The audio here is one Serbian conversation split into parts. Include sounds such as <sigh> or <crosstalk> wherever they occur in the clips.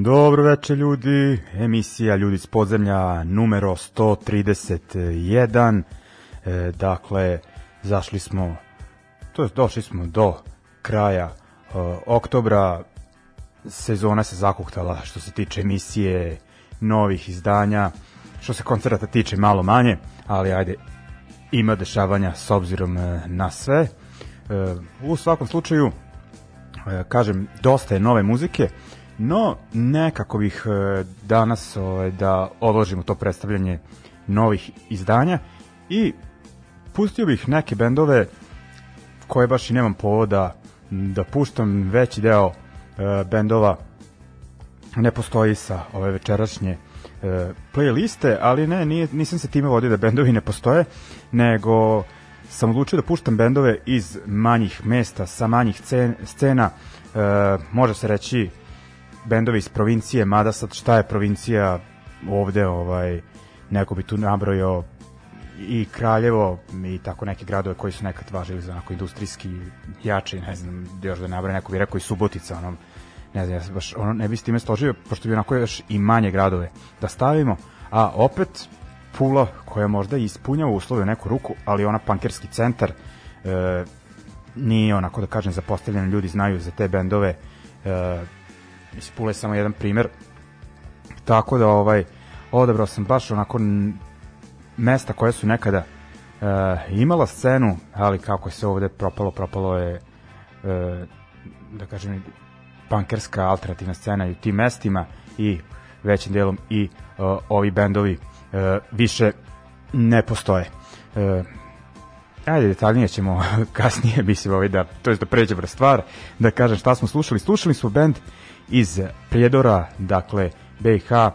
Dobro večer ljudi, emisija Ljudi iz podzemlja numero 131. E, dakle, zašli smo, to je došli smo do kraja e, oktobra. Sezona se zakuhtala što se tiče emisije, novih izdanja, što se koncerta tiče malo manje, ali ajde, ima dešavanja s obzirom e, na sve. E, u svakom slučaju, e, kažem, dosta je nove muzike, No, nekako bih e, danas ovaj, da odložimo to predstavljanje novih izdanja i pustio bih neke bendove koje baš i nemam povoda da puštam veći deo e, bendova ne postoji sa ove večerašnje e, playliste, ali ne, nije, nisam se time vodio da bendovi ne postoje, nego sam odlučio da puštam bendove iz manjih mesta, sa manjih scena, e, može se reći bendovi iz provincije, mada sad šta je provincija ovde, ovaj, neko bi tu nabrojao i Kraljevo i tako neke gradove koji su nekad važili za onako industrijski jači, ne znam, još da nabroj neko bi rekao i Subotica, onom, ne znam, ja se baš ono, ne bi s time složio, pošto bi onako još i manje gradove da stavimo, a opet Pula koja možda ispunjava uslove u neku ruku, ali ona pankerski centar e, nije onako da kažem zapostavljeni ljudi znaju za te bendove e, Mislim, Pula je samo jedan primer. Tako da, ovaj, odabrao sam baš onako mesta koje su nekada uh, imala scenu, ali kako je se ovde propalo, propalo je uh, da kažem pankerska alternativna scena i u tim mestima i većim delom i uh, ovi bendovi uh, više ne postoje. Uh, ajde detaljnije ćemo <laughs> kasnije mislim ovaj da to je da pređemo na stvar da kažem šta smo slušali slušali smo bend uh, iz Prijedora, dakle BiH, e,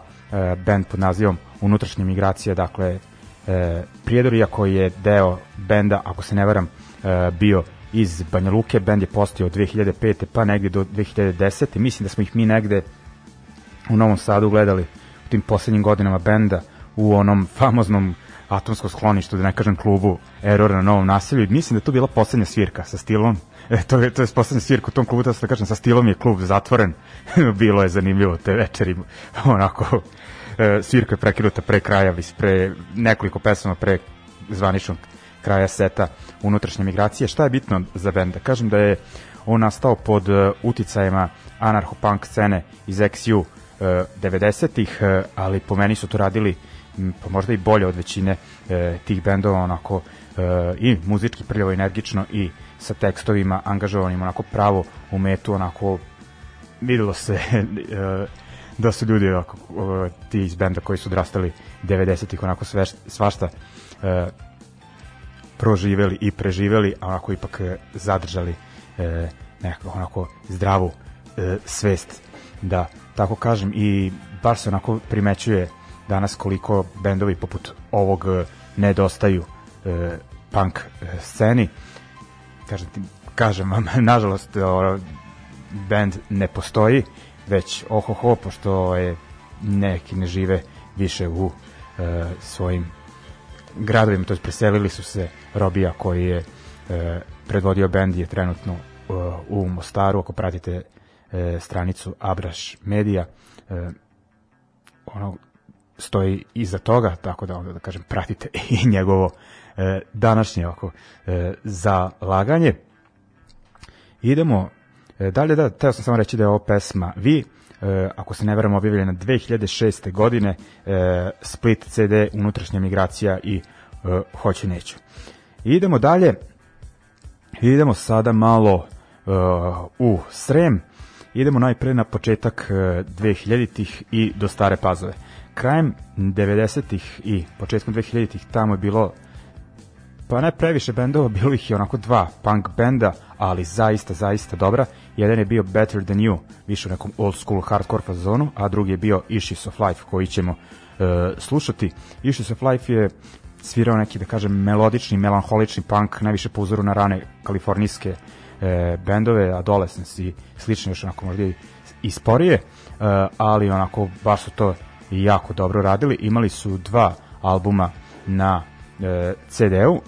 band pod nazivom Unutrašnja migracija, dakle e, Prijedor, iako je deo benda, ako se ne varam, e, bio iz Banja Luke, bend je postao od 2005. pa negde do 2010. Mislim da smo ih mi negde u Novom Sadu gledali u tim poslednjim godinama benda u onom famoznom atomskom skloništu, da ne kažem klubu Error na Novom naselju. Mislim da je to bila poslednja svirka sa stilom e, to je, to je poslednji svirka u tom klubu, da se da kažem, sa stilom je klub zatvoren, <laughs> bilo je zanimljivo te večeri, onako, e, svirka je prekinuta pre kraja, pre nekoliko pesama pre zvaničnog kraja seta unutrašnje migracije. Šta je bitno za bend? Da kažem da je on nastao pod uh, uticajima anarcho-punk scene iz XU uh, 90-ih, uh, ali po meni su to radili pa možda i bolje od većine tih bendova onako i muzički prljavo energično i sa tekstovima angažovanim onako pravo u metu onako videlo se uh, <laughs> da su ljudi onako, ti iz benda koji su odrastali 90-ih onako sve, svašta uh, proživeli i preživeli, a onako ipak e, zadržali e, nekako onako zdravu e, svest, da tako kažem, i baš se onako primećuje danas koliko bendovi poput ovog e, nedostaju e, punk e, sceni. Kažem, ti, kažem vam, <laughs> nažalost, o, band ne postoji, već ohoho, pošto je neki ne žive više u e, svojim gradovima, to je preselili su se Robija koji je e, predvodio bend je trenutno e, u Mostaru, ako pratite e, stranicu Abraš Media, e, ono stoji iza toga, tako da onda da kažem pratite <laughs> i njegovo e, današnje oko e, zalaganje. Idemo e, dalje, da, teo sam samo reći da je ovo pesma Vi, e, ako se ne veram objavljena 2006. godine, e, Split CD, unutrašnja migracija i e, hoću neću. Idemo dalje, idemo sada malo uh, u Srem, idemo najpre na početak uh, 2000-ih i do Stare Pazove. Krajem 90-ih i početkom 2000-ih tamo je bilo pa ne previše bendova, <laughs> bilo ih je onako dva punk benda, ali zaista, zaista dobra. Jedan je bio Better Than You, više u nekom old school hardcore fazonu, a drugi je bio Issues of Life, koji ćemo uh, slušati. Issues of Life je svirao neki, da kažem, melodični, melanholični punk, najviše po uzoru na rane kalifornijske e, bendove, Adolescence i slično još onako možda i sporije, e, ali onako baš su to jako dobro radili. Imali su dva albuma na e, CD-u.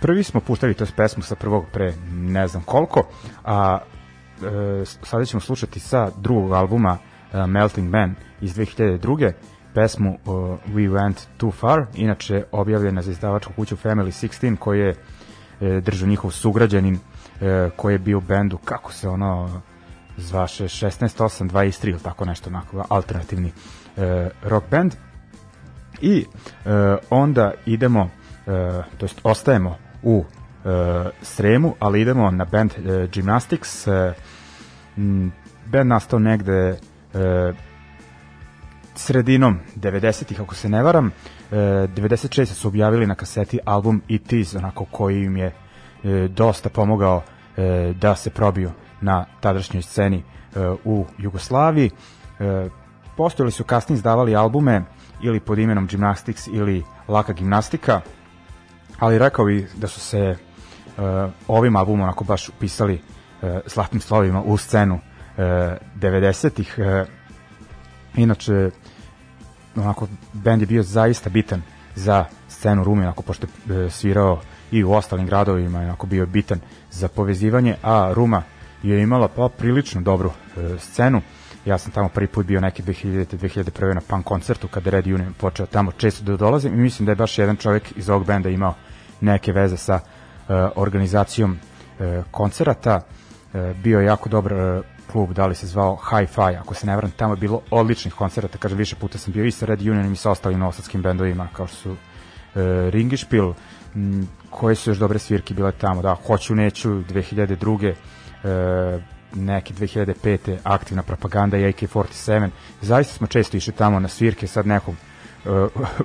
Prvi smo puštali to pesmu sa prvog pre ne znam koliko, a e, sada ćemo slušati sa drugog albuma e, Melting Man iz 2002 pesmu uh, We Went Too Far, inače objavljena za izdavačku kuću Family 16, koji je e, držao njihov sugrađanin, e, koji je bio u bendu, kako se ono zvaše, 16-8-23 ili tako nešto, onako, alternativni e, rock band. I e, onda idemo, e, to jest ostajemo u e, Sremu, ali idemo na band e, Gymnastics. E, band nastao negde e, sredinom 90-ih, ako se ne varam, e, 96. su objavili na kaseti album It Is, onako koji im je e, dosta pomogao e, da se probiju na tadašnjoj sceni e, u Jugoslaviji. E, postojali su kasnije izdavali albume ili pod imenom Gymnastics ili Laka gimnastika, ali rekao bih da su se e, ovim albumom onako baš upisali e, zlatnim slovima u scenu e, 90-ih. E, inače, onako, bend je bio zaista bitan za scenu Rume, onako, pošto je svirao i u ostalim gradovima, onako bio bitan za povezivanje, a Ruma je imala pa prilično dobru e, scenu. Ja sam tamo prvi put bio neki 2000 2001 na punk koncertu kada Red Union počeo tamo često da dolazim i mislim da je baš jedan čovjek iz ovog benda imao neke veze sa e, organizacijom e, koncerata. E, bio je jako dobar e, klub, da li se zvao Hi-Fi, ako se ne vram, tamo je bilo odličnih koncerta, kažem, više puta sam bio i sa Red Unionom i sa ostalim novosadskim bendovima, kao što su e, Ringišpil, m, koje su još dobre svirke bile tamo, da, Hoću, neću, 2002. E, neke 2005. aktivna propaganda i AK-47. Zaista smo često išli tamo na svirke, sad nekom e,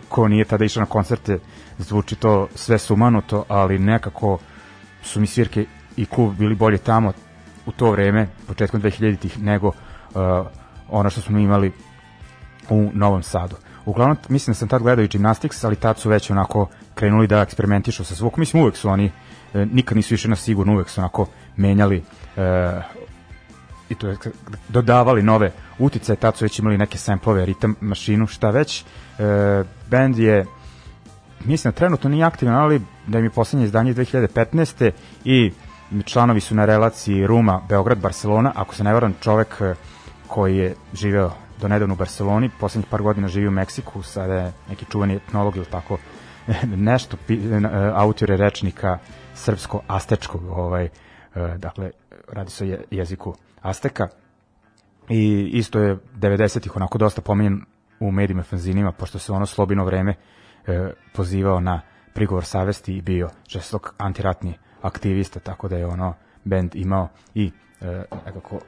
ko nije tada išao na koncerte, zvuči to sve sumanuto, ali nekako su mi svirke i klub bili bolje tamo, u to vreme, početkom 2000-ih, nego uh, ono što smo imali u Novom Sadu. Uglavnom, mislim da sam tad gledao i Gymnastics, ali tad su već onako krenuli da eksperimentišu sa zvukom. Mislim, uvek su oni, e, nikad nisu išli na sigurno, uvek su onako menjali e, i to je dodavali nove utice, tad su već imali neke samplove, ritam, mašinu, šta već. E, band je, mislim, trenutno nije aktivan, ali da je poslednje izdanje 2015. i članovi su na relaciji Ruma, Beograd, Barcelona, ako se ne varam čovek e, koji je živeo do nedavno u Barceloni, poslednjih par godina živi u Meksiku, sada je neki čuveni etnolog ili tako <laughs> nešto, autor je rečnika srpsko-astečkog, ovaj, dakle, radi se o jeziku Azteka i isto je 90-ih onako dosta pomenjen u medijima fanzinima, pošto se ono slobino vreme e, pozivao na prigovor savesti i bio žestok antiratni aktivista, tako da je ono band imao i e, nekako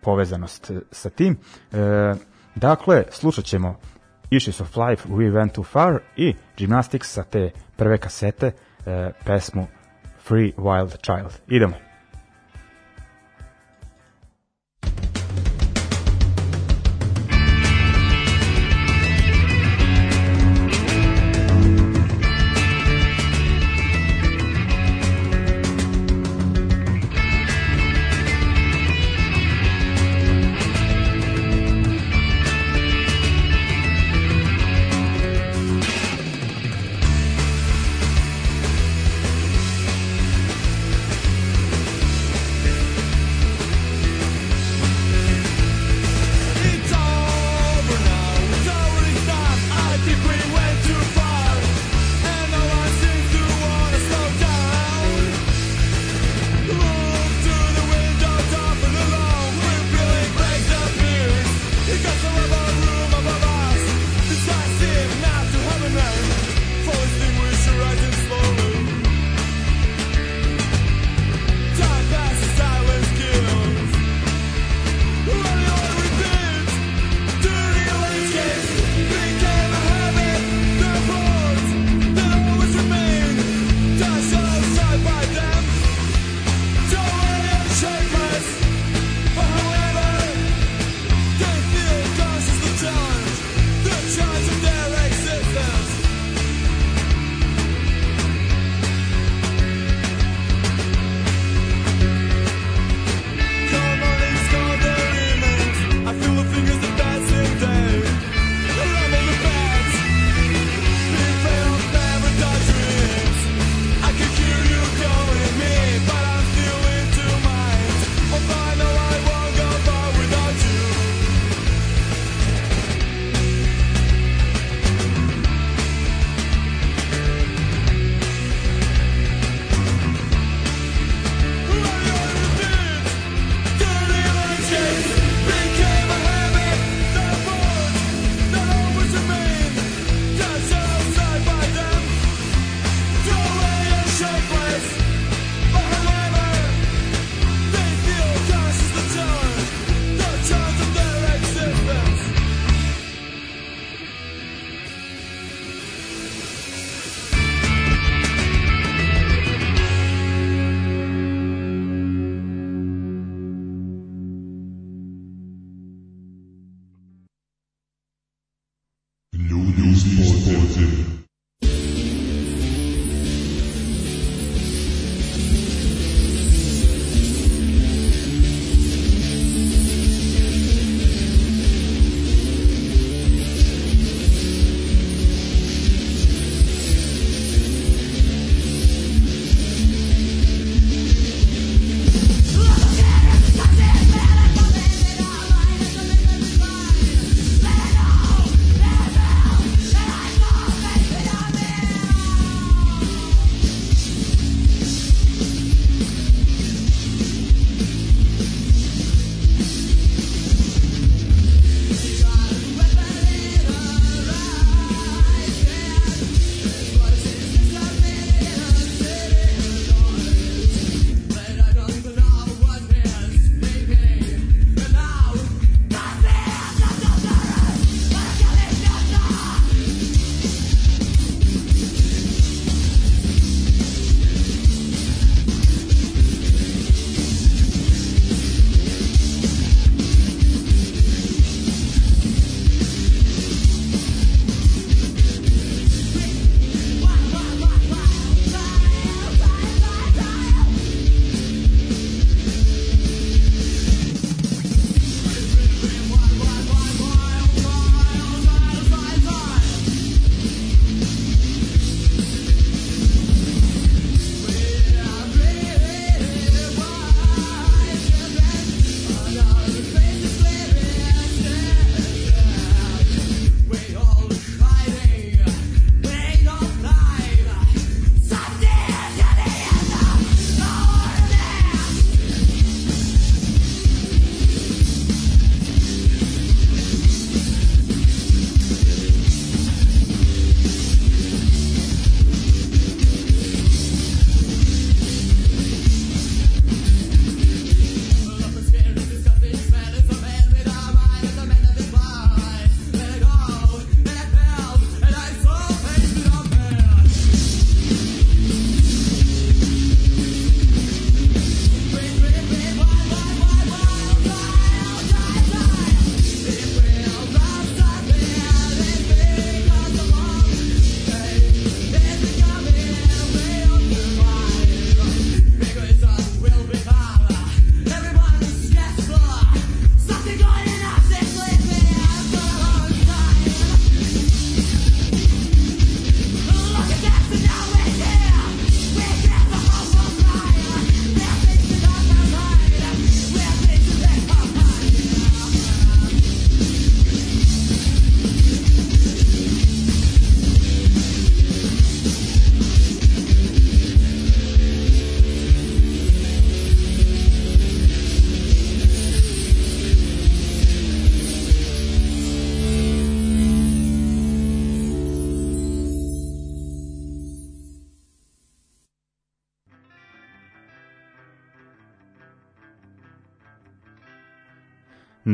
povezanost sa tim. E, dakle, slušat ćemo Issues of Life, We Went Too Far i Gymnastics sa te prve kasete, e, pesmu Free Wild Child. Idemo.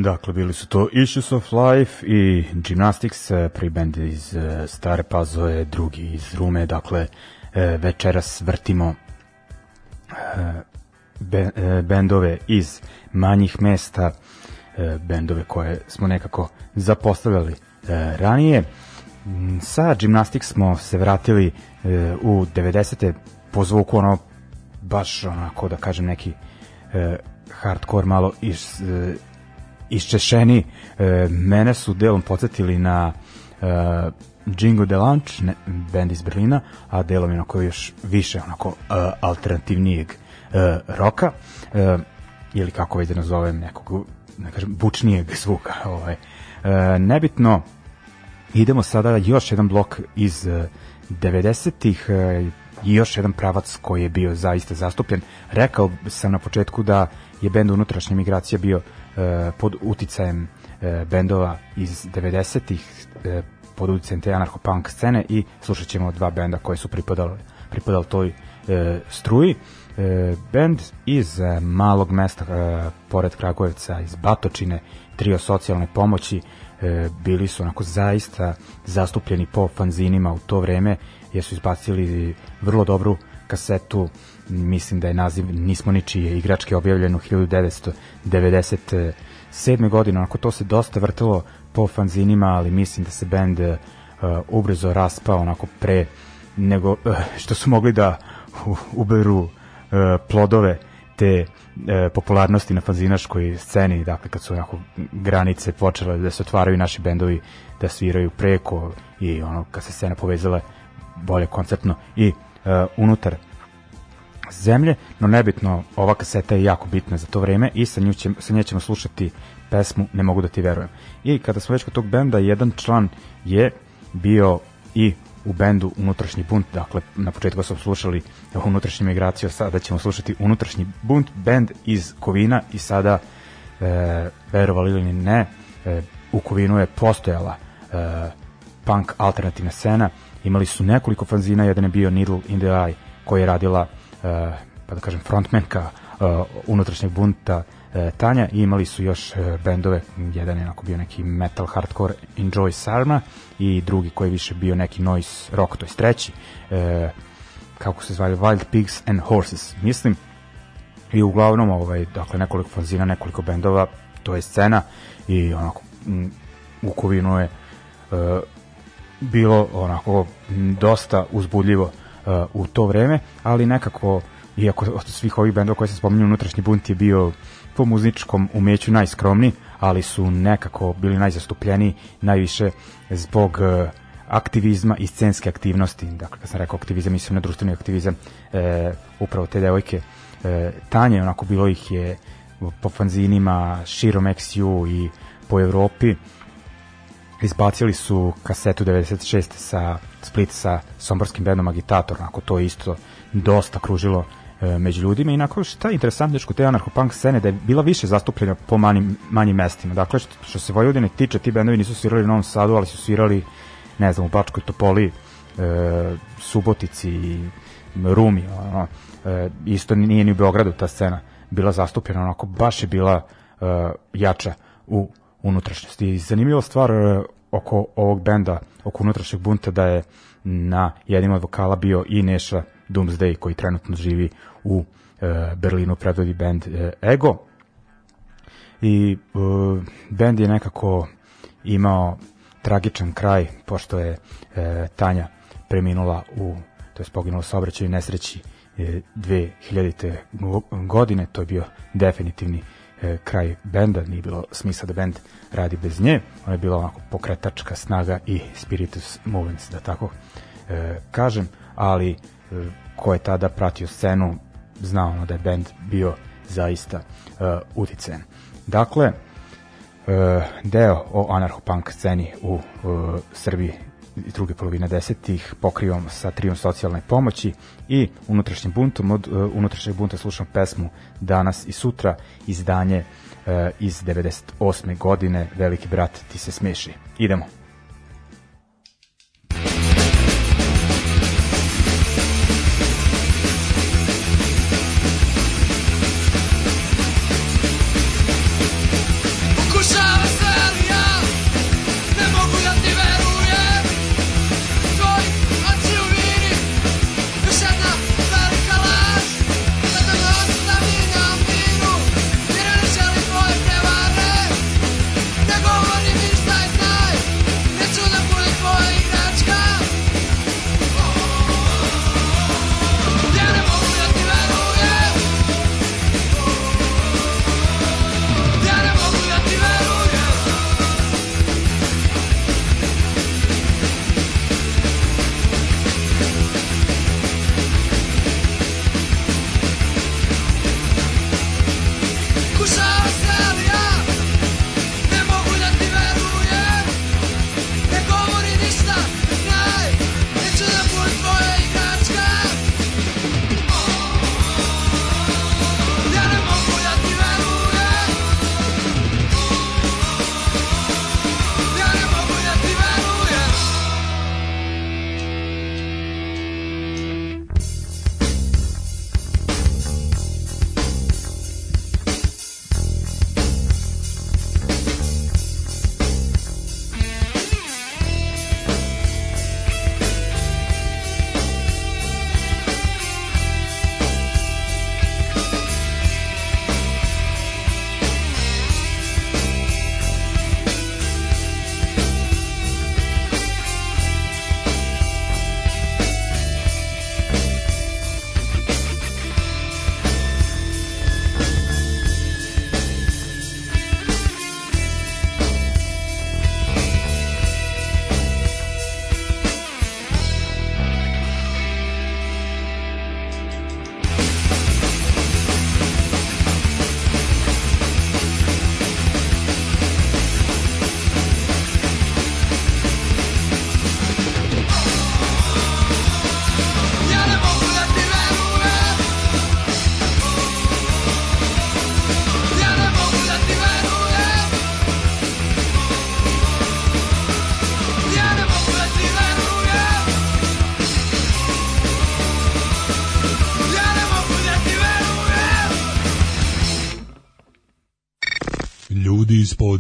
Dakle, bili su to Issues of Life i Gymnastics, eh, prvi band iz eh, Stare Pazove, drugi iz Rume, dakle, eh, večeras vrtimo bendove iz manjih mesta, bendove koje smo nekako zapostavljali ranije. Mm, sa Gymnastics smo se vratili u 90. po zvuku ono baš onako da kažem neki hardcore malo iz iščešeni e, mene su delom podsjetili na e, Jingo de Lunch, ne, band iz Berlina, a delom je onako još više onako e, alternativnijeg e, roka, e, ili kako već da nazovem nekog, ne kažem, bučnijeg zvuka. <laughs> Ovaj. E, nebitno, idemo sada još jedan blok iz e, 90-ih, e, i još jedan pravac koji je bio zaista zastupljen. Rekao sam na početku da je bend unutrašnje migracije bio pod uticajem e, bendova iz 90-ih e, pod uticajem te anarcho-punk scene i slušat ćemo dva benda koji su pripadali, pripadali toj struji. bend iz malog mesta pored Kragujevca, iz Batočine, trio socijalne pomoći, bili su onako zaista zastupljeni po fanzinima u to vreme, jer su izbacili vrlo dobru kasetu mislim da je naziv Nismo ničije igračke objavljeno 1997. godine, onako to se dosta vrtelo po fanzinima, ali mislim da se bend uh, ubrzo raspao onako pre nego uh, što su mogli da uberu uh, plodove te uh, popularnosti na fanzinaškoj sceni, dakle kad su onako granice počele da se otvaraju naši bendovi da sviraju preko i ono kad se scena povezala bolje koncertno i uh, unutar zemlje, no nebitno, ova kaseta je jako bitna za to vreme i sa, nju će, sa nje ćemo slušati pesmu Ne mogu da ti verujem. I kada smo već kod tog benda, jedan član je bio i u bendu Unutrašnji bunt, dakle na početku smo slušali unutrašnju migraciju, sada ćemo slušati Unutrašnji bunt, bend iz Kovina i sada e, verovali ili ne, e, u Kovinu je postojala e, punk alternativna scena, imali su nekoliko fanzina, jedan je bio Needle in the Eye koji je radila pa da kažem frontmenka eh, unutrašnjeg bunta eh, Tanja. I imali su još bendove, jedan je onako bio neki metal hardcore Enjoy Sarma i drugi koji je više bio neki noise rock, to je treći kako se zvali Wild Pigs and Horses, mislim. I uglavnom ovaj, dakle nekoliko fanzina, nekoliko bendova to je scena. I onako u Kovinu je bilo onako dosta uzbudljivo u to vreme, ali nekako iako od svih ovih bendova koje se spominju unutrašnji bunt je bio po muzičkom umeću najskromniji, ali su nekako bili najzastupljeniji najviše zbog uh, aktivizma i scenske aktivnosti. Dakle, kad sam rekao aktivizam, mislim na društveni aktivizam, e, upravo te devojke e, Tanje, onako bilo ih je po fanzinima širom XU i po Evropi izbacili su kasetu 96 sa Split sa somborskim bendom Agitator, onako to isto dosta kružilo e, među ljudima i onako šta je interesantno kod te anarcho-punk scene da je bila više zastupljena po manjim, manjim mestima. Dakle, što, što se Vojvodine tiče, ti bendovi nisu svirali u Novom Sadu, ali su svirali, ne znam, u Bačkoj Topoli, e, Subotici, Rumi, ono, e, isto nije ni u Beogradu ta scena bila zastupljena, onako baš je bila e, jača u unutrašnjosti. I zanimljiva stvar, e, oko ovog benda, oko unutrašnjeg bunta da je na jednim od vokala bio i Neša Doomsday koji trenutno živi u e, Berlinu, predvodi band e, Ego. I e, band je nekako imao tragičan kraj pošto je e, Tanja preminula u to je poginula saobraćaju nesreći e, 2000. godine, to je bio definitivni e, kraj benda, nije bilo smisla da bend radi bez nje, ona je bila onako pokretačka snaga i spiritus movens, da tako e, kažem, ali e, ko je tada pratio scenu, znao ono da je bend bio zaista e, uticajan. Dakle, e, deo o anarcho-punk sceni u e, Srbiji druge polovine desetih pokrivamo sa trijom socijalne pomoći i unutrašnjim buntom od uh, unutrašnjeg bunta slušam pesmu Danas i sutra izdanje uh, iz 98. godine Veliki brat ti se smeši. Idemo.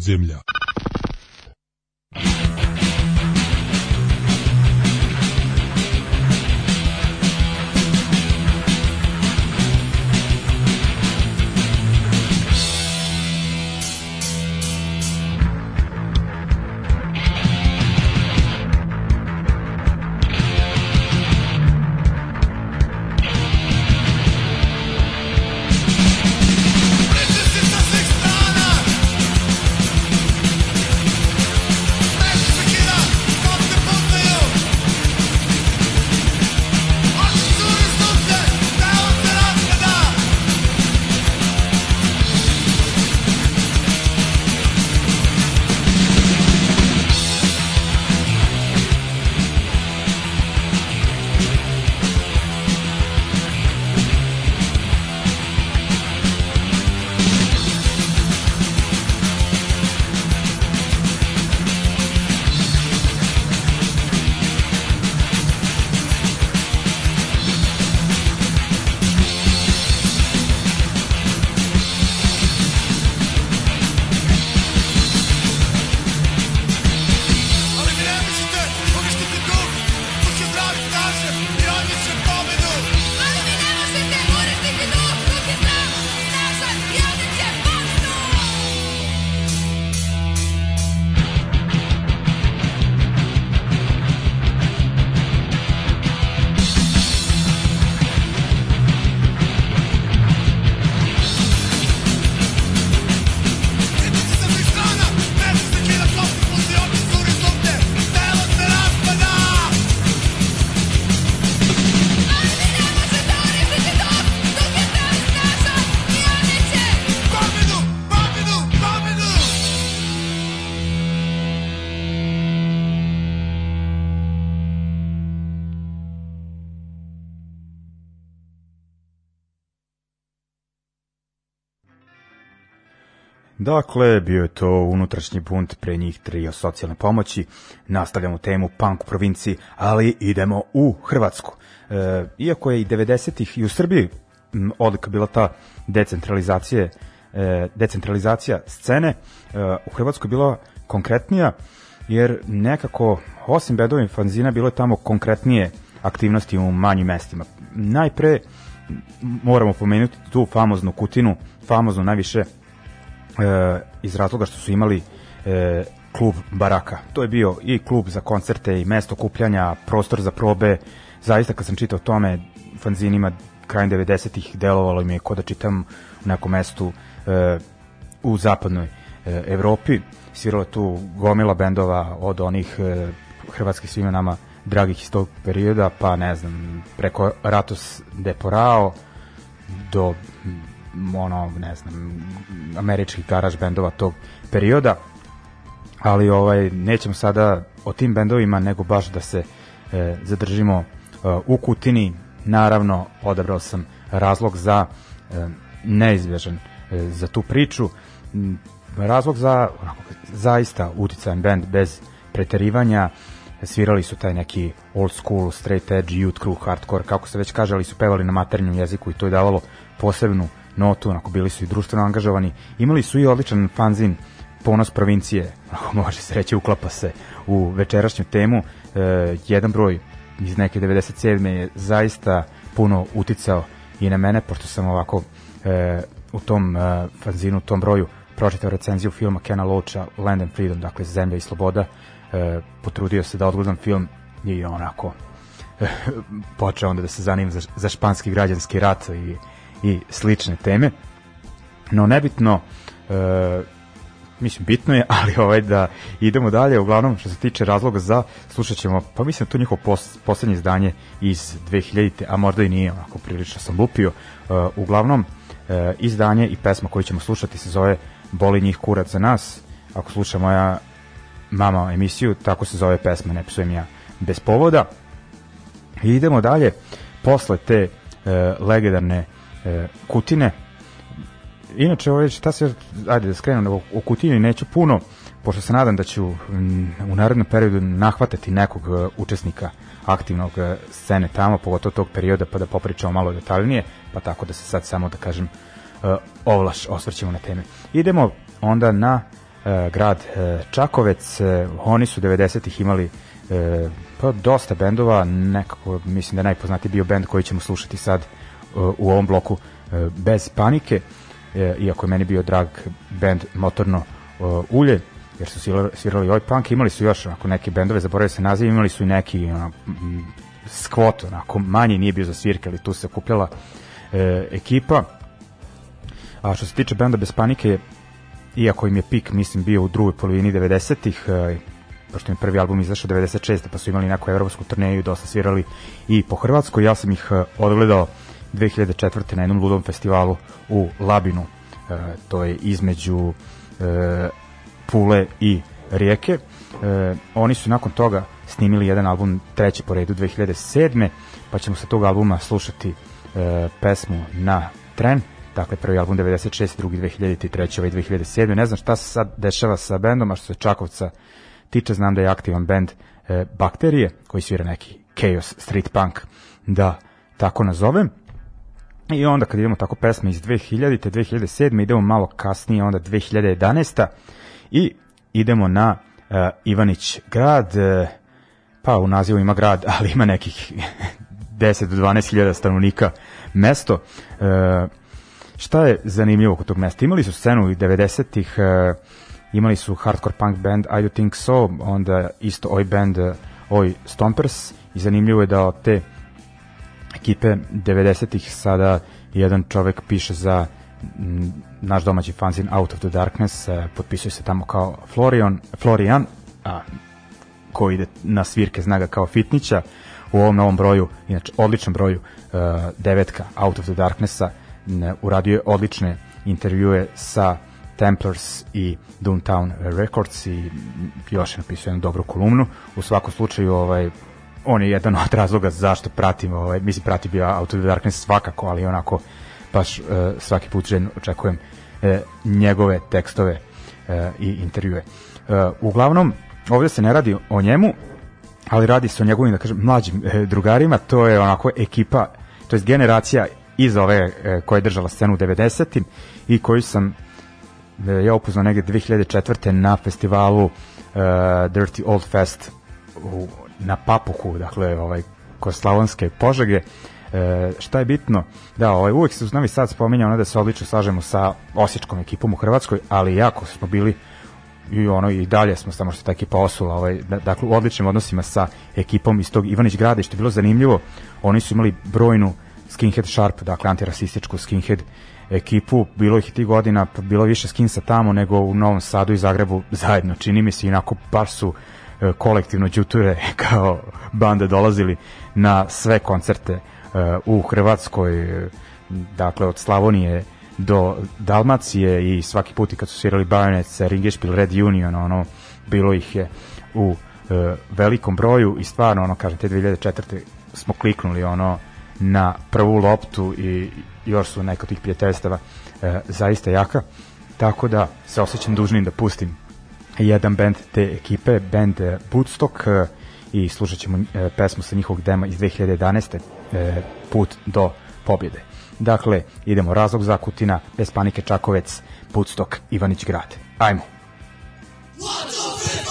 Iz Dakle, bio je to unutrašnji bunt pre njih tri o socijalne pomoći. Nastavljamo temu punk u provinciji, ali idemo u Hrvatsku. E, iako je i 90-ih i u Srbiji odlika bila ta decentralizacija, e, decentralizacija scene, e, u Hrvatskoj je bila konkretnija, jer nekako, osim bedovim fanzina, bilo je tamo konkretnije aktivnosti u manjim mestima. Najpre moramo pomenuti tu famoznu Kutinu, famoznu najviše e, iz razloga što su imali e, klub Baraka. To je bio i klub za koncerte i mesto kupljanja, prostor za probe. Zaista kad sam čitao tome fanzinima krajem 90-ih delovalo mi je kod da čitam u nekom mestu e, u zapadnoj e, Evropi. Sviralo tu gomila bendova od onih e, hrvatskih svima nama dragih iz tog perioda, pa ne znam, preko Ratos Deporao do ono, ne znam, američkih garaž bendova tog perioda, ali ovaj nećemo sada o tim bendovima, nego baš da se e, zadržimo e, u Kutini. Naravno, odabrao sam razlog za e, neizbježan e, za tu priču. Razlog za onako, zaista uticajan bend bez preterivanja, svirali su taj neki old school, straight edge, youth crew, hardcore, kako se već kaže, ali su pevali na maternjem jeziku i to je davalo posebnu notu, onako bili su i društveno angažovani, imali su i odličan fanzin Ponos provincije, <laughs> onako može se reći uklapa se u večerašnju temu, e, jedan broj iz neke 97. je zaista puno uticao i na mene, pošto sam ovako e, u tom e, fanzinu, u tom broju pročitao recenziju filma Kena Loacha Land and Freedom, dakle Zemlja i sloboda, e, potrudio se da odgledam film i onako e, počeo onda da se zanimam za, za španski građanski rat i i slične teme. No nebitno, e, mislim bitno je, <laughs> ali ovaj da idemo dalje, uglavnom što se tiče razloga za slušat ćemo, pa mislim da to njihovo pos, poslednje izdanje iz 2000 a možda i nije, onako prilično sam lupio. E, uglavnom, e, izdanje i pesma koju ćemo slušati se zove Boli njih kurac za nas. Ako sluša moja mama emisiju, tako se zove pesma, ne psujem ja bez povoda. I idemo dalje, posle te e, legendarne e, Kutine. Inače, ovo šta se, ajde da skrenem, o Kutini neću puno, pošto se nadam da ću u narednom periodu nahvatati nekog e, učesnika aktivnog e, scene tamo, pogotovo tog perioda, pa da popričamo malo detaljnije, pa tako da se sad samo, da kažem, e, ovlaš, osvrćemo na teme. Idemo onda na grad Čakovec. Oni su 90-ih imali pa dosta bendova, nekako mislim da je najpoznatiji bio bend koji ćemo slušati sad u ovom bloku bez panike, iako je meni bio drag bend Motorno ulje, jer su svirali ovaj punk, imali su još onako neke bendove, zaboravio se naziv, imali su i neki ono, skvot, onako manji, nije bio za svirke, ali tu se okupljala e, ekipa. A što se tiče benda Bez panike, iako im je pik, mislim, bio u drugoj polovini 90-ih, e, pošto im prvi album izašao 96. pa su imali neku evropsku turneju, dosta svirali i po Hrvatskoj. Ja sam ih e, odgledao 2004. na jednom ludom festivalu u Labinu. E, to je između e, Pule i Rijeke. E, oni su nakon toga snimili jedan album treći po redu 2007. pa ćemo sa tog albuma slušati e, pesmu na tren dakle prvi album 96. drugi 2003. ovaj 2007. Ne znam šta se sad dešava sa bendom, a što se Čakovca tiče, znam da je aktivan bend e, Bakterije, koji svira neki Chaos Street Punk, da tako nazovem. I onda kad idemo tako pesme iz 2000. 2007. idemo malo kasnije, onda 2011. I idemo na uh, Ivanić grad, uh, pa u nazivu ima grad, <laughs> ali ima nekih <laughs> 10 do 12 hiljada stanovnika mesto. Uh, šta je zanimljivo kod tog mesta? Imali su scenu i 90-ih, uh, imali su hardcore punk band I Do Think So, onda isto oj band uh, oj Stompers i zanimljivo je da od te ekipe 90-ih sada jedan čovek piše za naš domaći fanzin Out of the Darkness, uh, potpisuje se tamo kao Florian, Florian a, koji ide na svirke znaga kao Fitnića, u ovom novom broju, inače odličnom broju, uh, devetka Out of the Darknessa, ne, uradio je odlične intervjue sa Templars i Downtown Records i još je napisao jednu dobru kolumnu. U svakom slučaju, ovaj, on je jedan od razloga zašto pratim, ovaj, mislim pratim bio Out of the Darkness svakako, ali onako baš uh, svaki put željno očekujem uh, njegove tekstove uh, i intervjue. Uh, uglavnom, ovde se ne radi o njemu, ali radi se o njegovim, da kažem, mlađim e, drugarima, to je onako ekipa, to je generacija iz ove e, koja je držala scenu u 90. i koju sam e, ja upoznao negde 2004. na festivalu uh, Dirty Old Fest u, na Papuku, dakle ovaj, kod Slavonske požege. E, šta je bitno? Da, ovaj, uvek se uz Novi Sad spominja ono da se odlično slažemo sa osječkom ekipom u Hrvatskoj, ali jako smo bili i ono i dalje smo samo što ta ekipa osula ovaj, da, dakle u odličnim odnosima sa ekipom iz tog Ivanić grada što je bilo zanimljivo oni su imali brojnu skinhead sharp dakle antirasističku skinhead ekipu bilo ih i tih godina bilo više skinsa tamo nego u Novom Sadu i Zagrebu zajedno čini mi se inako baš su kolektivno đuture <laughs> kao bande dolazili na sve koncerte e, u Hrvatskoj dakle od Slavonije do Dalmacije i svaki put kad su svirali Bayonets, Ringešpil, Red Union, ono, bilo ih je u e, velikom broju i stvarno, ono, kažem, te 2004. smo kliknuli, ono, na prvu loptu i još su neka tih prijateljstava e, zaista jaka, tako da se osjećam dužnim da pustim jedan band te ekipe, band e, Bootstock e, i slušat ćemo e, pesmu sa njihovog dema iz 2011. E, Put do pobjede. Dakle, idemo razlog za Kutina, bez panike Čakovec, Putstok, Ivanić grad. Ajmo. One,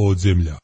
podzemlja.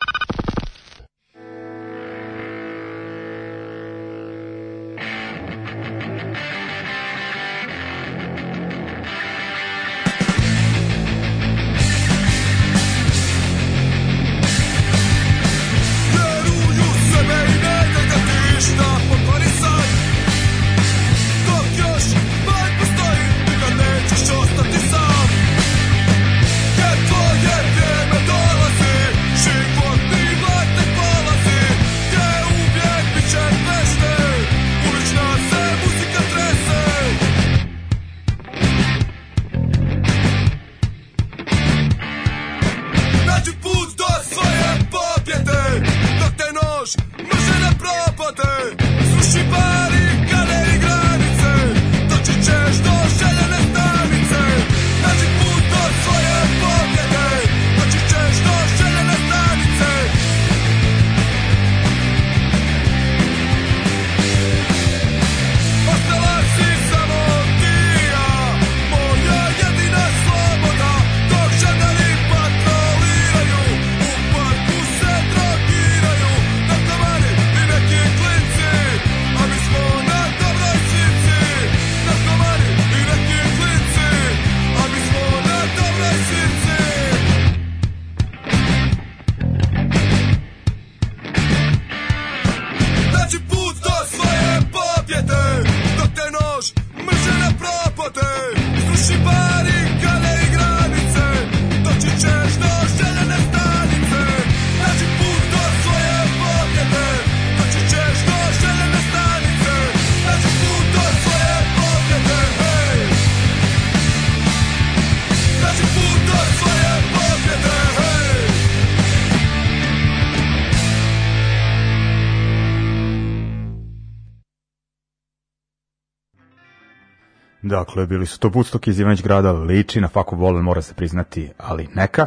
Dakle, bili su to Budstok iz Ivanić grada, liči na Faku Volen, mora se priznati, ali neka.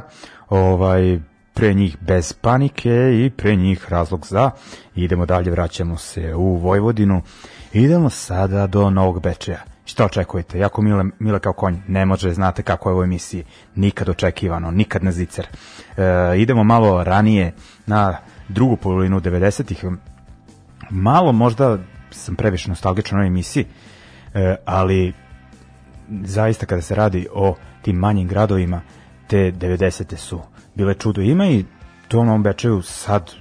Ovaj, pre njih bez panike i pre njih razlog za. Idemo dalje, vraćamo se u Vojvodinu. Idemo sada do Novog Bečeja. Šta očekujete? Jako mile, mile kao konj. Ne može, znate kako je u emisiji. Nikad očekivano, nikad na zicer. E, idemo malo ranije na drugu polovinu 90-ih. Malo možda sam previše nostalgičan na emisiji, e, ali zaista kada se radi o tim manjim gradovima, te 90. su bile čudo. Ima i to u Novom Bečeju sad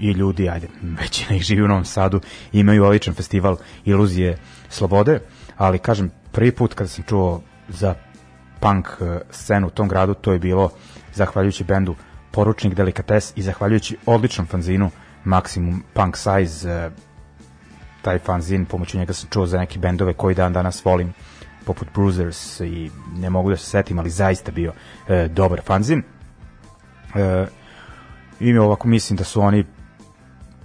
i ljudi, ajde, većina ih živi u Novom Sadu, imaju odličan festival Iluzije Slobode, ali kažem, prvi put kada sam čuo za punk e, scenu u tom gradu, to je bilo zahvaljujući bendu Poručnik Delikates i zahvaljujući odličnom fanzinu Maximum Punk Size, e, taj fanzin, pomoću njega sam čuo za neke bendove koji dan danas volim, poput Bruisers i ne mogu da se setim, ali zaista bio e, dobar fanzin. E, I ovako mislim da su oni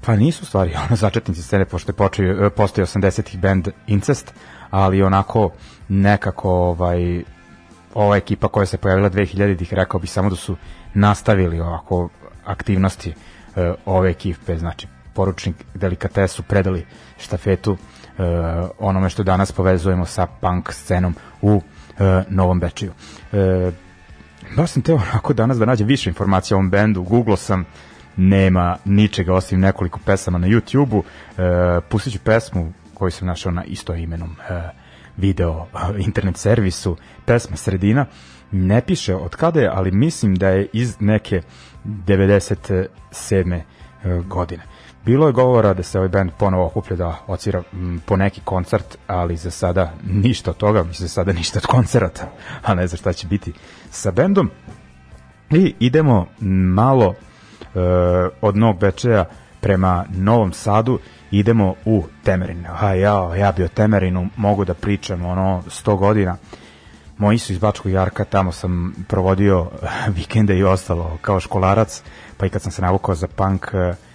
pa nisu stvari <laughs> ono začetnici scene pošto je počeo, e, postoji 80-ih band Incest, ali onako nekako ovaj ova ekipa koja se pojavila 2000-ih rekao bi samo da su nastavili ovako aktivnosti e, ove ekipe, znači poručnik delikatesu predali štafetu uh, onome što danas povezujemo sa punk scenom u uh, Novom Bečiju. Uh, baš sam teo onako danas da nađem više informacija o ovom bendu, Google sam, nema ničega osim nekoliko pesama na YouTube-u, uh, pustit ću pesmu koju sam našao na isto imenom uh, video internet servisu, pesma Sredina, ne piše od kada je, ali mislim da je iz neke 97. godine. Bilo je govora da se ovaj band ponovo okuplja da ocira m, po neki koncert, ali za sada ništa od toga, mislim za sada ništa od koncerata, a ne znam šta će biti sa bendom. I idemo malo e, od Novog Bečeja prema Novom Sadu, idemo u Temerin. A ja, ja bi o Temerinu mogu da pričam ono 100 godina. Moji su iz Bačkog Jarka, tamo sam provodio <laughs> vikende i ostalo kao školarac, pa i kad sam se navukao za punk,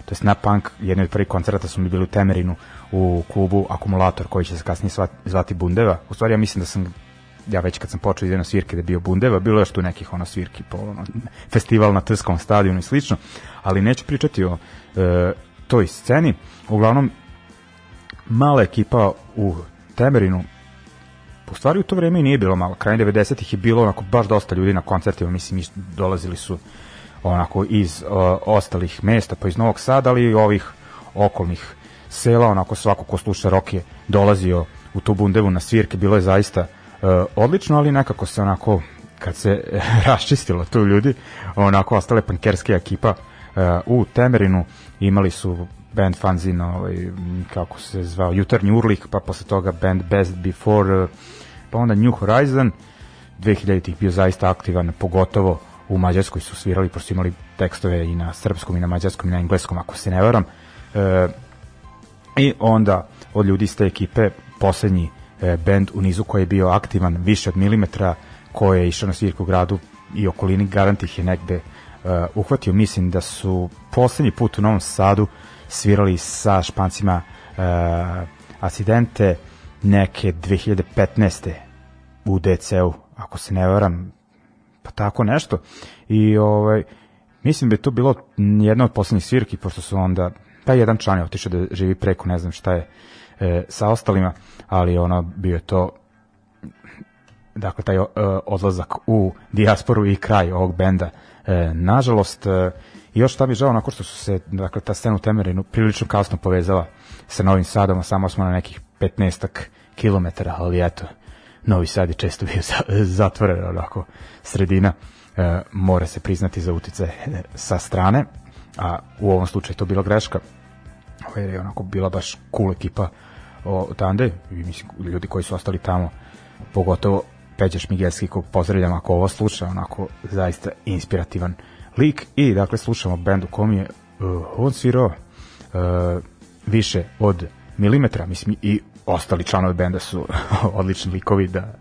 to jest na punk, jedni od prvih koncerta su mi bili u Temerinu u klubu Akumulator koji će se kasnije zvati Bundeva. U stvari ja mislim da sam ja već kad sam počeo idem na svirke da je bio Bundeva, bilo je još tu nekih ono svirki po ono, festival na Trskom stadionu i slično, ali neću pričati o e, toj sceni. Uglavnom, mala ekipa u Temerinu, u stvari u to vreme i nije bilo malo, kraj 90-ih je bilo onako baš dosta ljudi na koncertima, mislim, dolazili su onako iz uh, ostalih mesta, pa iz Novog Sada, ali i ovih okolnih sela, onako svako ko sluša rock je dolazio u tu bundevu na svirke, bilo je zaista uh, odlično, ali nekako se onako kad se <laughs> raščistilo tu ljudi, onako ostale pankerske ekipa uh, u Temerinu, imali su band fanzin, ovaj, kako se zvao, Jutarnji Urlik, pa posle toga band Best Before, uh, pa onda New Horizon, 2000-ih bio zaista aktivan, pogotovo u Mađarskoj su svirali, pošto imali tekstove i na srpskom i na mađarskom i na engleskom, ako se ne varam. E, I onda od ljudi iz te ekipe poslednji e, band u nizu koji je bio aktivan više od milimetra, koji je išao na svirku gradu i okolini, garant ih je negde e, uhvatio. Mislim da su poslednji put u Novom Sadu svirali sa špancima e, Acidente neke 2015. u DC-u, ako se ne varam, pa tako nešto. I ovaj, mislim da je to bilo jedna od poslednjih svirki, pošto su onda, pa jedan član je otišao da živi preko, ne znam šta je e, sa ostalima, ali ono bio je to dakle taj e, odlazak u dijasporu i kraj ovog benda. E, nažalost, e, još šta mi žao, onako što su se, dakle, ta scena u Temerinu prilično kasno povezala sa Novim Sadom, samo smo na nekih 15 kilometara, ali eto, Novi Sad je često bio zatvoren, onako, sredina, e, mora se priznati za utice sa strane, a u ovom slučaju to bila greška, ovo je onako bila baš cool ekipa odande, i mislim, ljudi koji su ostali tamo, pogotovo Peđa Šmigelski, kog pozdravljam ako ovo sluša, onako zaista inspirativan lik. I dakle slušamo bend u kom je uh, on svirao uh, više od milimetra, mislim i ostali članovi benda su <laughs> odlični likovi da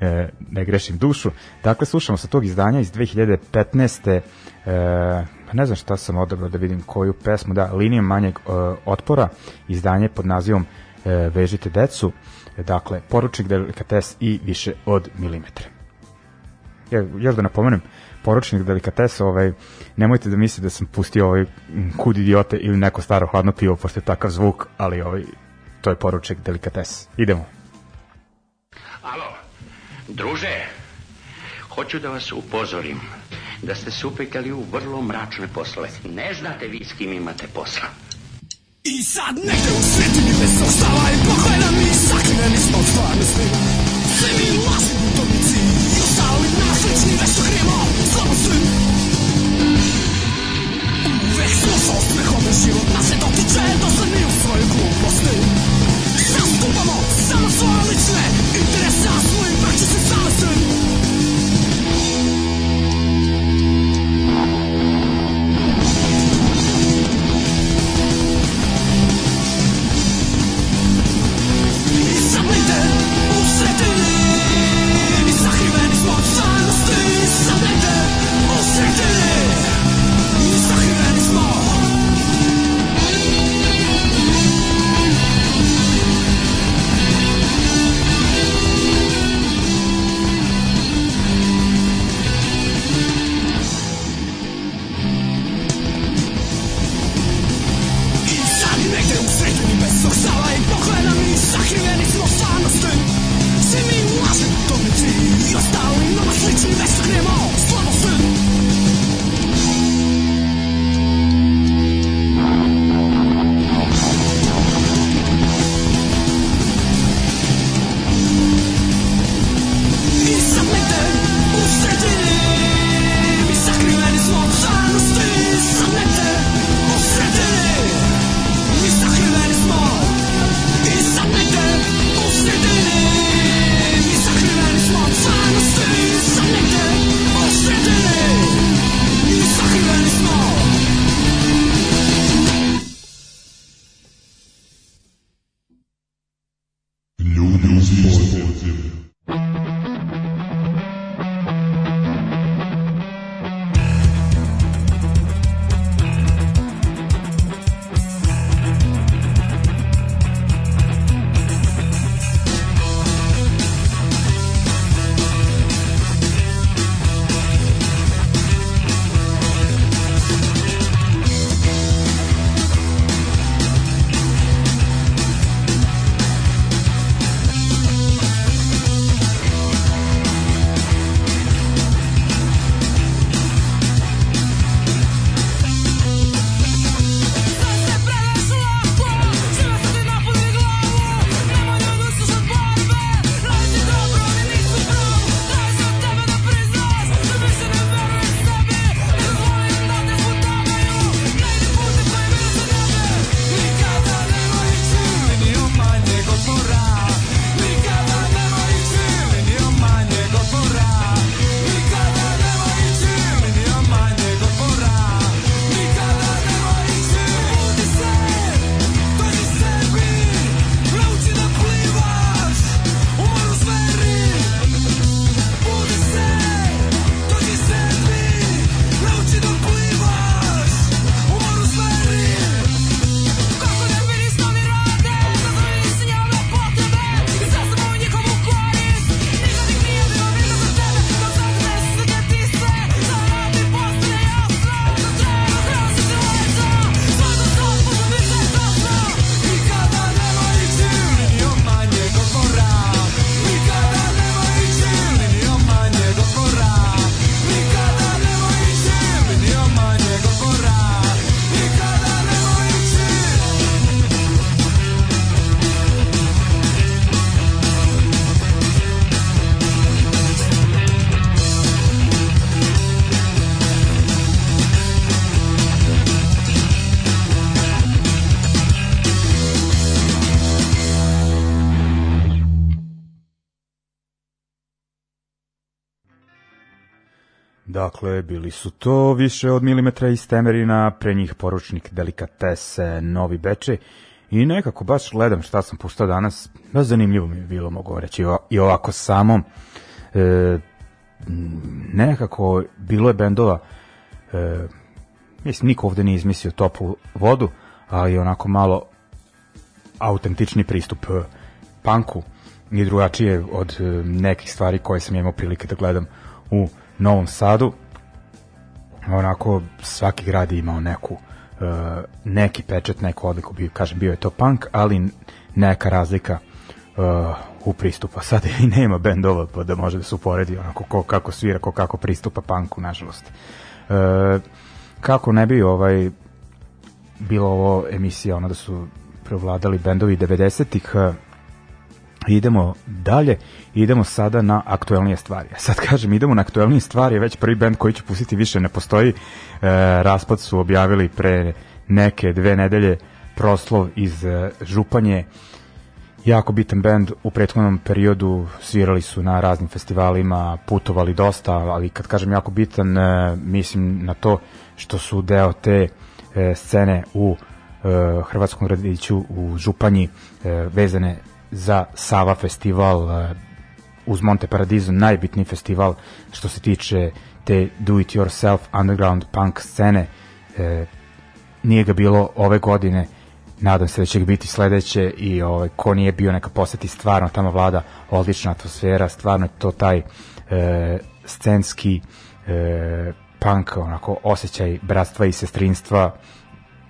e, ne grešim dušu. Dakle, slušamo sa tog izdanja iz 2015. E, ne znam šta sam odabrao da vidim koju pesmu, da, linijom manjeg e, otpora, izdanje pod nazivom e, Vežite decu, dakle, poručnik delikates i više od milimetra. Ja, još da napomenem, poručnik delikatesa, ovaj, nemojte da mislite da sam pustio ovaj kud idiote ili neko staro hladno pivo, pošto je takav zvuk, ali ovaj, to je poručnik delikates. Idemo. Alo, druže, hoću da vas upozorim da ste se upekali u vrlo mračne poslove. Ne znate vi s kim imate posla. I sad negde u svetini bez ostava i pogleda mi sakriveni smo od stvarnosti. Sve mi lažni butovnici i ostali naslični nešto samo svoje lične interese, a svojim vrće Dakle, bili su to više od milimetra iz Temerina, pre njih poručnik Delikatese, Novi Beče i nekako baš gledam šta sam puštao danas, baš zanimljivo mi je bilo, mogu reći, i ovako samom. E, nekako bilo je bendova, e, mislim, niko ovde nije izmislio toplu vodu, ali onako malo autentični pristup e, panku i drugačije od e, nekih stvari koje sam imao prilike da gledam u Novom Sadu. Onako, svaki grad je imao neku, uh, neki pečet, neku odliku, bio, kažem, bio je to punk, ali neka razlika uh, u pristupa. Sad i nema bendova pa da može da se uporedi onako ko kako svira, ko kako pristupa punku, nažalost. Uh, kako ne bi ovaj bilo ovo emisija ono da su prevladali bendovi 90-ih uh, idemo dalje, idemo sada na aktuelnije stvari. Sad kažem, idemo na aktuelnije stvari, već prvi band koji ću pustiti više ne postoji. E, raspad su objavili pre neke dve nedelje proslov iz e, Županje. Jako bitan band u prethodnom periodu svirali su na raznim festivalima, putovali dosta, ali kad kažem jako bitan, e, mislim na to što su deo te e, scene u e, Hrvatskom radiću u Županji e, vezane za Sava festival uh, uz Monte Paradiso najbitniji festival što se tiče te do it yourself underground punk scene. E, nije ga bilo ove godine. Nadam se da će ga biti sledeće i ovaj, ko nije bio neka poseti. Stvarno tamo vlada odlična atmosfera stvarno je to taj e, scenski e, punk onako osjećaj bratstva i sestrinstva.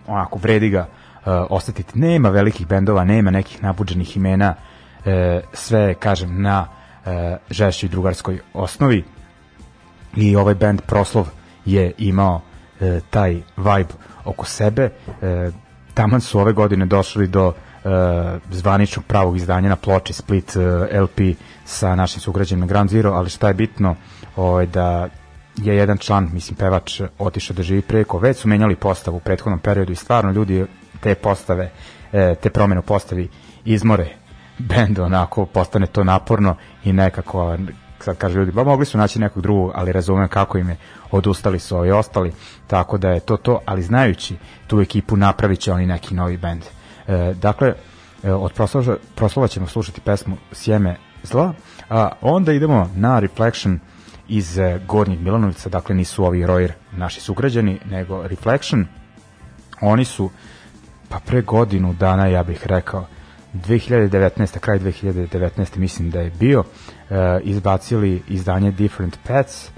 Onako vredi ga uh, osetiti. Nema velikih bendova, nema nekih nabuđenih imena, uh, sve, kažem, na uh, žešćoj drugarskoj osnovi i ovaj band Proslov je imao taj vibe oko sebe. Taman su ove godine došli do zvaničnog pravog izdanja na ploči Split LP sa našim sugrađanim Grand Zero, ali šta je bitno ovaj, da je jedan član, mislim pevač, otišao da živi preko, već su menjali postavu u prethodnom periodu i stvarno ljudi te postave, e, te promene u postavi izmore bend onako postane to naporno i nekako sad kaže ljudi, ba mogli su naći nekog drugog, ali razumem kako im je, odustali su ovi ostali, tako da je to to, ali znajući tu ekipu napravit će oni neki novi bend. E, dakle, e, od proslova, proslova ćemo slušati pesmu Sjeme zla, a onda idemo na Reflection iz Gornjeg Milanovica, dakle nisu ovi Royer naši sugrađani, nego Reflection, oni su pa pre godinu dana ja bih rekao 2019. kraj 2019. mislim da je bio uh, izbacili izdanje Different Pets uh,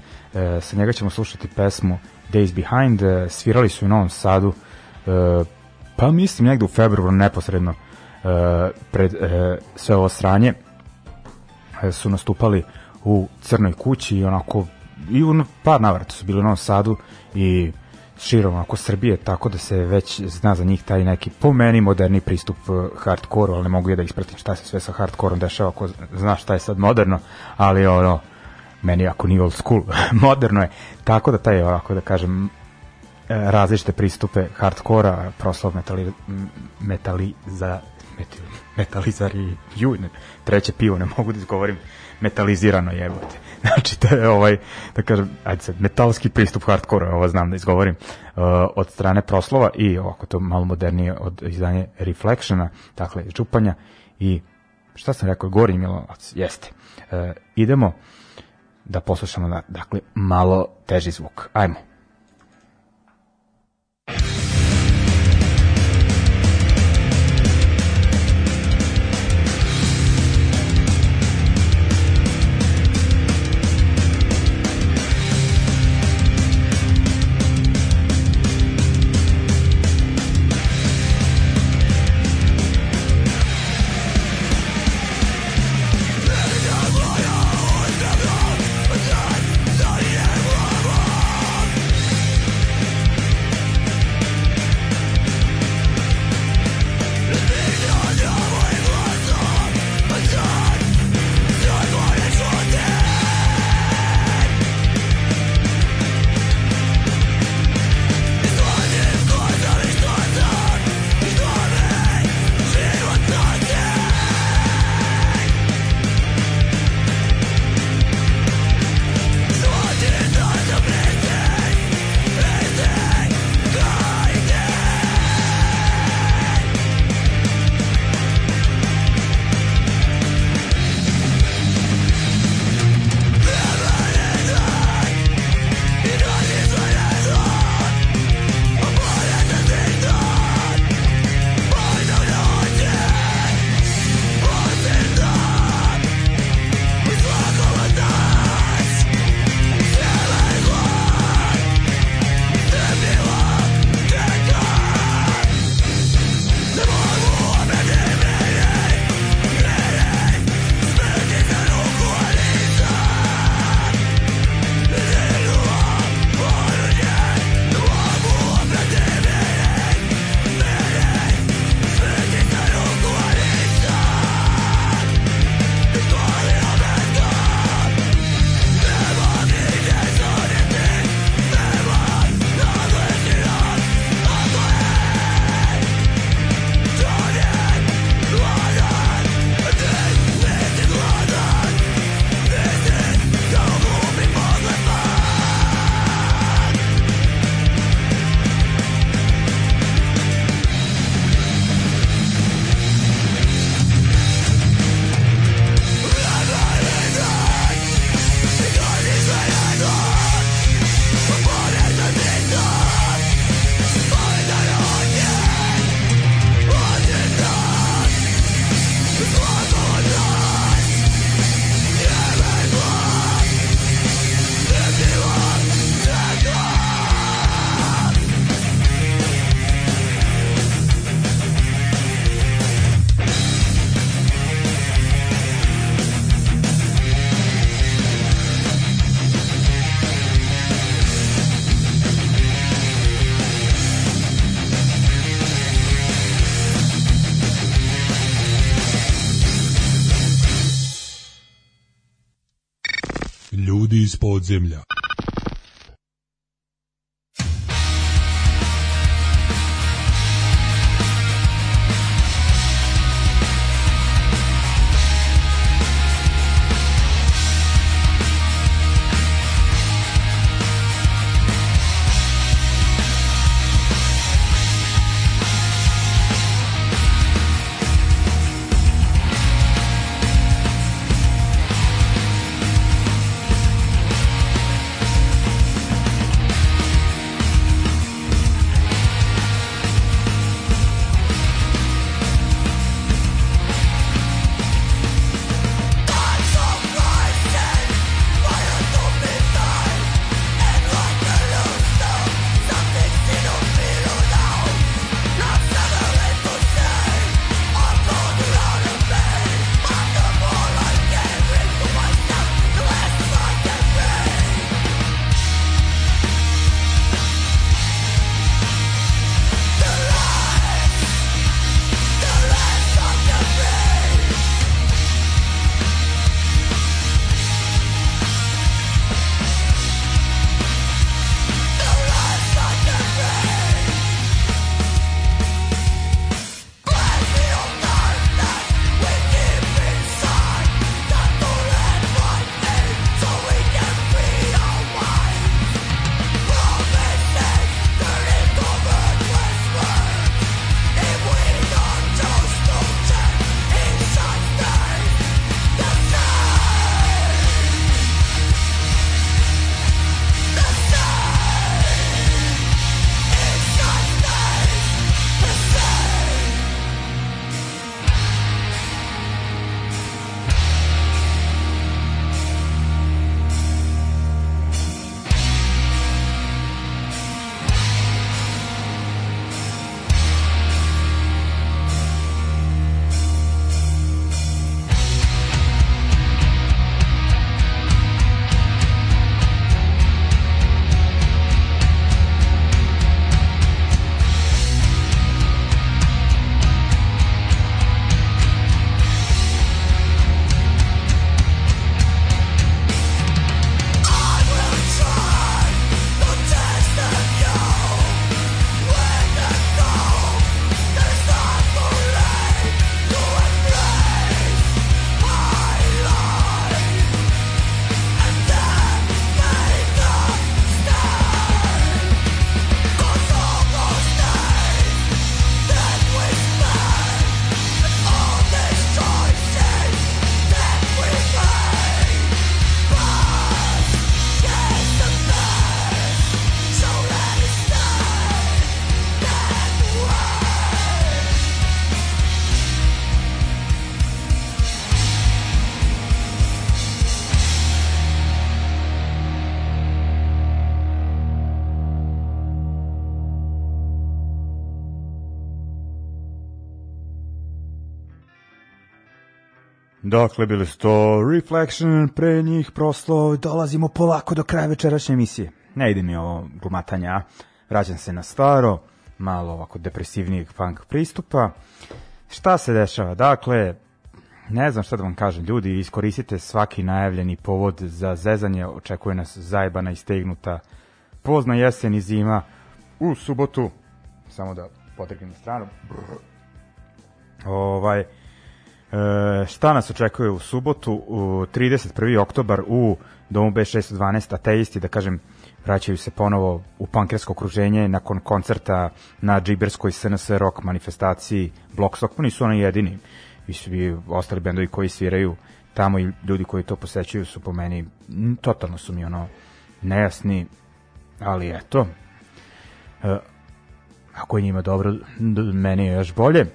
sa njega ćemo slušati pesmu Days Behind uh, svirali su u Novom Sadu uh, pa mislim negde u februaru neposredno uh, pred uh, sve ovo sranje uh, su nastupali u Crnoj kući i onako i u par navrata su bili u Novom Sadu i širom ako Srbije, tako da se već zna za njih taj neki po meni moderni pristup uh, hardcore ali ne mogu ja da ispratim šta se sve sa hardcoreom dešava, ako znaš šta je sad moderno, ali ono, meni ako nije old school, <laughs> moderno je, tako da taj, ovako da kažem, e, različite pristupe hardkora, proslov metali, metali za metalizari, ju, treće pivo ne mogu da izgovorim, metalizirano jebote. Znači, to je ovaj, da kažem, ajde sad, metalski pristup hardcore, ovo znam da izgovorim, uh, od strane proslova i ovako to malo modernije od izdanje Reflectiona, dakle, Županja i šta sam rekao, Gori Milovac, jeste. Uh, idemo da poslušamo, dakle, malo teži zvuk. Ajmo. Ljudi Dakle, bili su to Reflection, pre njih proslov, dolazimo polako do kraja večerašnje emisije. Ne ide mi ovo glumatanja, vraćam se na staro, malo ovako depresivnijeg punk pristupa. Šta se dešava? Dakle, ne znam šta da vam kažem, ljudi, iskoristite svaki najavljeni povod za zezanje, očekuje nas zajebana i stegnuta pozna jesen i zima u subotu, samo da potegnem na stranu, ovaj, E, šta nas očekuje u subotu, u 31. oktobar u Domu B612, ateisti, da kažem, vraćaju se ponovo u pankersko okruženje nakon koncerta na džiberskoj SNS rock manifestaciji Blockstock, pa nisu oni jedini. I svi ostali bendovi koji sviraju tamo i ljudi koji to posećuju su po meni totalno su mi ono nejasni ali eto. E, ako je njima dobro meni je još bolje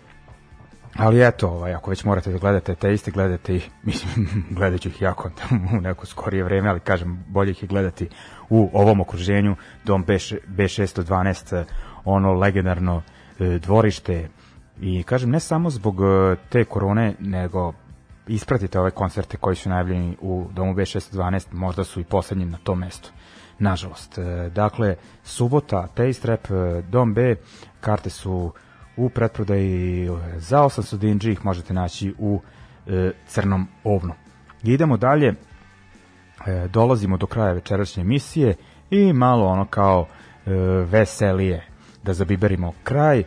Ali eto, ovaj, ako već morate da gledate te iste, gledate ih, <laughs> mislim, gledat ću ih jako <laughs> u neko skorije vreme, ali kažem, bolje ih je gledati u ovom okruženju, dom B, B612, ono legendarno e, dvorište i kažem, ne samo zbog e, te korone, nego ispratite ove koncerte koji su najavljeni u domu B612, možda su i poslednji na tom mestu. Nažalost. E, dakle, subota, Taste Rap, Dom B, karte su u pretprodaji za 800 dinđi ih možete naći u e, crnom ovnu. Idemo dalje. e, dolazimo do kraja večerašnje emisije i malo ono kao e, veselije da zabiberimo kraj.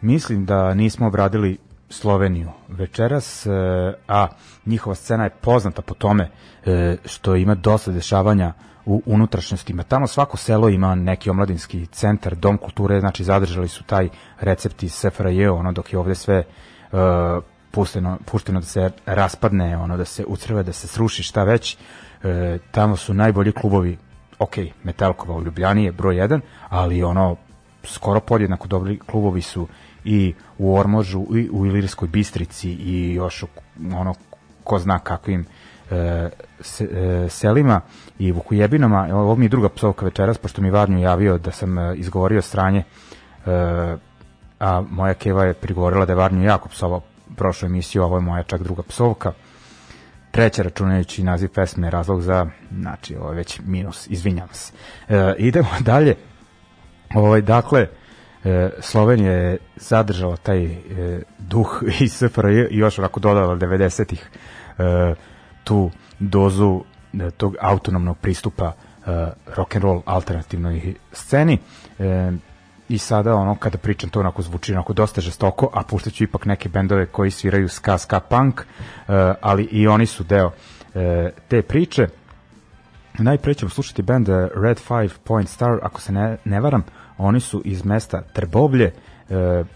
Mislim da nismo obradili Sloveniju večeras, e, a njihova scena je poznata po tome e, što ima dosta dešavanja u unutrašnjostima. Tamo svako selo ima neki omladinski centar, dom kulture, znači zadržali su taj recept iz SFRJ, ono dok je ovde sve uh, pušteno, pušteno da se raspadne, ono da se ucrve, da se sruši, šta već. E, tamo su najbolji klubovi, ok, Metalkova u Ljubljani je broj 1, ali ono skoro podjednako dobri klubovi su i u Ormožu i u Ilirskoj Bistrici i još ono ko zna kakvim e, se, e, selima i Vukujebinama. Ovo mi je druga psovka večeras, pošto mi Varnju javio da sam e, izgovorio stranje, e, a moja keva je prigovorila da je Varnju jako psovao prošlu emisiju, ovo je moja čak druga psovka. Treća računajući naziv pesme razlog za, znači ovo je već minus, izvinjam se. E, idemo <laughs> dalje. Ovaj, dakle, e, Slovenija je zadržala taj e, duh <laughs> iz SFRJ i još onako dodala 90-ih e, tu dozu e, tog autonomnog pristupa e, rock and roll alternativnoj sceni. E, i sada ono kada pričam to onako zvuči onako dosta žestoko, a puštaću ipak neke bendove koji sviraju ska ska punk, ali i oni su deo te priče. Najpre ćemo slušati bend Red Five Point Star, ako se ne, ne varam, oni su iz mesta Trboblje, uh,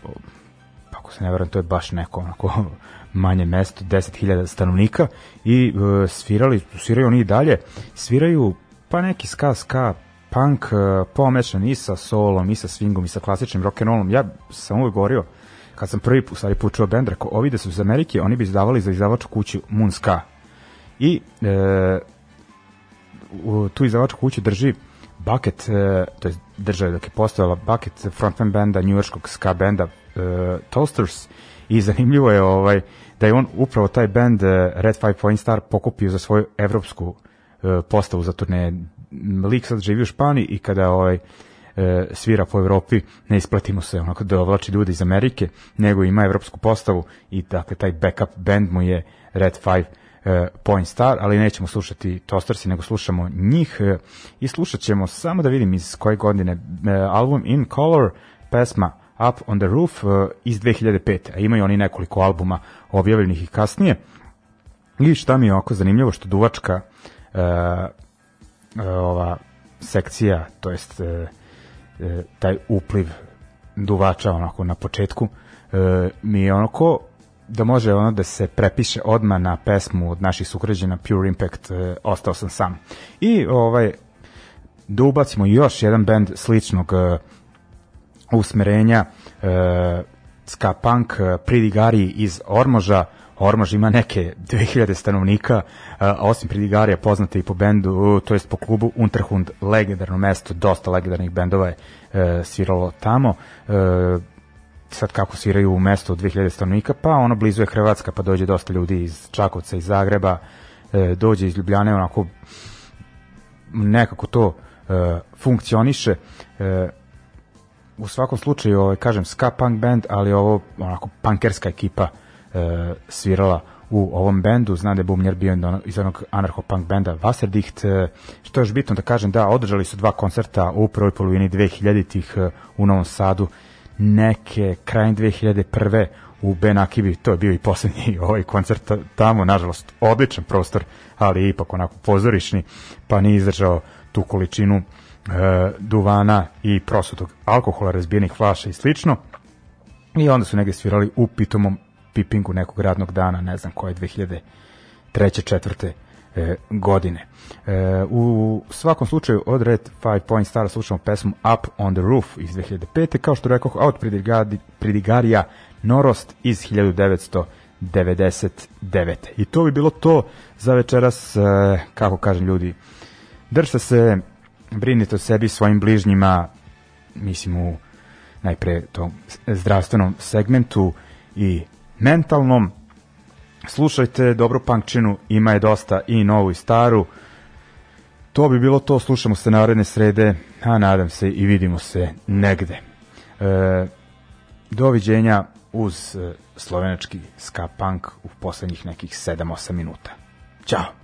ako se ne varam, to je baš neko onako manje mesto, 10.000 stanovnika i uh, svirali, sviraju oni i dalje, sviraju pa neki ska ska punk uh, pomešan i sa solom, i sa swingom, i sa klasičnim rock'n'rollom. Ja sam uvek govorio, kad sam prvi u stvari počuo bend, rekao, ovi da su iz Amerike, oni bi izdavali za izdavačku kuću Moon Ska. I e, u, tu izdavačku kuću drži Bucket, e, to je država dok je postojala Bucket frontman benda, njujorskog ska benda e, Toasters i zanimljivo je ovaj da je on upravo taj bend e, Red Five Point Star pokupio za svoju evropsku e, postavu za turneje. Lik sad živi u Španiji i kada ovaj e, svira po Evropi, ne isplatimo se onako da ovlači ljudi iz Amerike, nego ima evropsku postavu i dakle taj backup band mu je Red Five Point Star, ali nećemo slušati Tostersi, nego slušamo njih i slušat ćemo samo da vidim iz koje godine album In Color, pesma Up on the Roof e, iz 2005. A imaju oni nekoliko albuma objavljenih i kasnije. I šta mi je oko zanimljivo što duvačka e, E, ova sekcija, to jest e, taj upliv duvača onako na početku mi je onako da može ono da se prepiše odma na pesmu od naših sugrađana Pure Impact e, Ostao sam sam. I ovaj da ubacimo još jedan bend sličnog e, usmerenja e, ska punk e, Pridigari iz Ormoža Ormož ima neke 2000 stanovnika, a osim Pridigarija poznate i po bendu, to jest po klubu Unterhund, legendarno mesto, dosta legendarnih bendova je e, sviralo tamo. E, sad kako sviraju u mesto od 2000 stanovnika, pa ono blizu je Hrvatska, pa dođe dosta ljudi iz Čakovca, iz Zagreba, e, dođe iz Ljubljane, onako nekako to e, funkcioniše. E, u svakom slučaju, ovaj, kažem, ska punk band, ali ovo onako punkerska ekipa e, svirala u ovom bendu, zna da je Bumnjer bio iz onog anarcho-punk benda Wasserdicht, e, što je još bitno da kažem da održali su dva koncerta u prvoj polovini 2000-ih e, u Novom Sadu, neke krajem 2001. u Ben Akibi, to je bio i poslednji <laughs> ovaj koncert tamo, nažalost, odličan prostor, ali ipak onako pozorišni, pa nije izdržao tu količinu e, duvana i prosutog alkohola, razbijenih flaša i slično. I onda su negde svirali u pitomom pipingu nekog radnog dana, ne znam koje, 2003. četvrte e, godine. E, u svakom slučaju od Red Five Point Star slušamo pesmu Up on the Roof iz 2005. Kao što rekao, od Pridigarija Norost iz 1999. I to bi bilo to za večeras, e, kako kažem ljudi, držite se, brinite o sebi, svojim bližnjima, mislim u najpre tom zdravstvenom segmentu i mentalnom. Slušajte dobru punkčinu, ima je dosta i novu i staru. To bi bilo to, slušamo se naredne srede, a nadam se i vidimo se negde. E, doviđenja uz e, slovenački ska punk u poslednjih nekih 7-8 minuta. Ćao!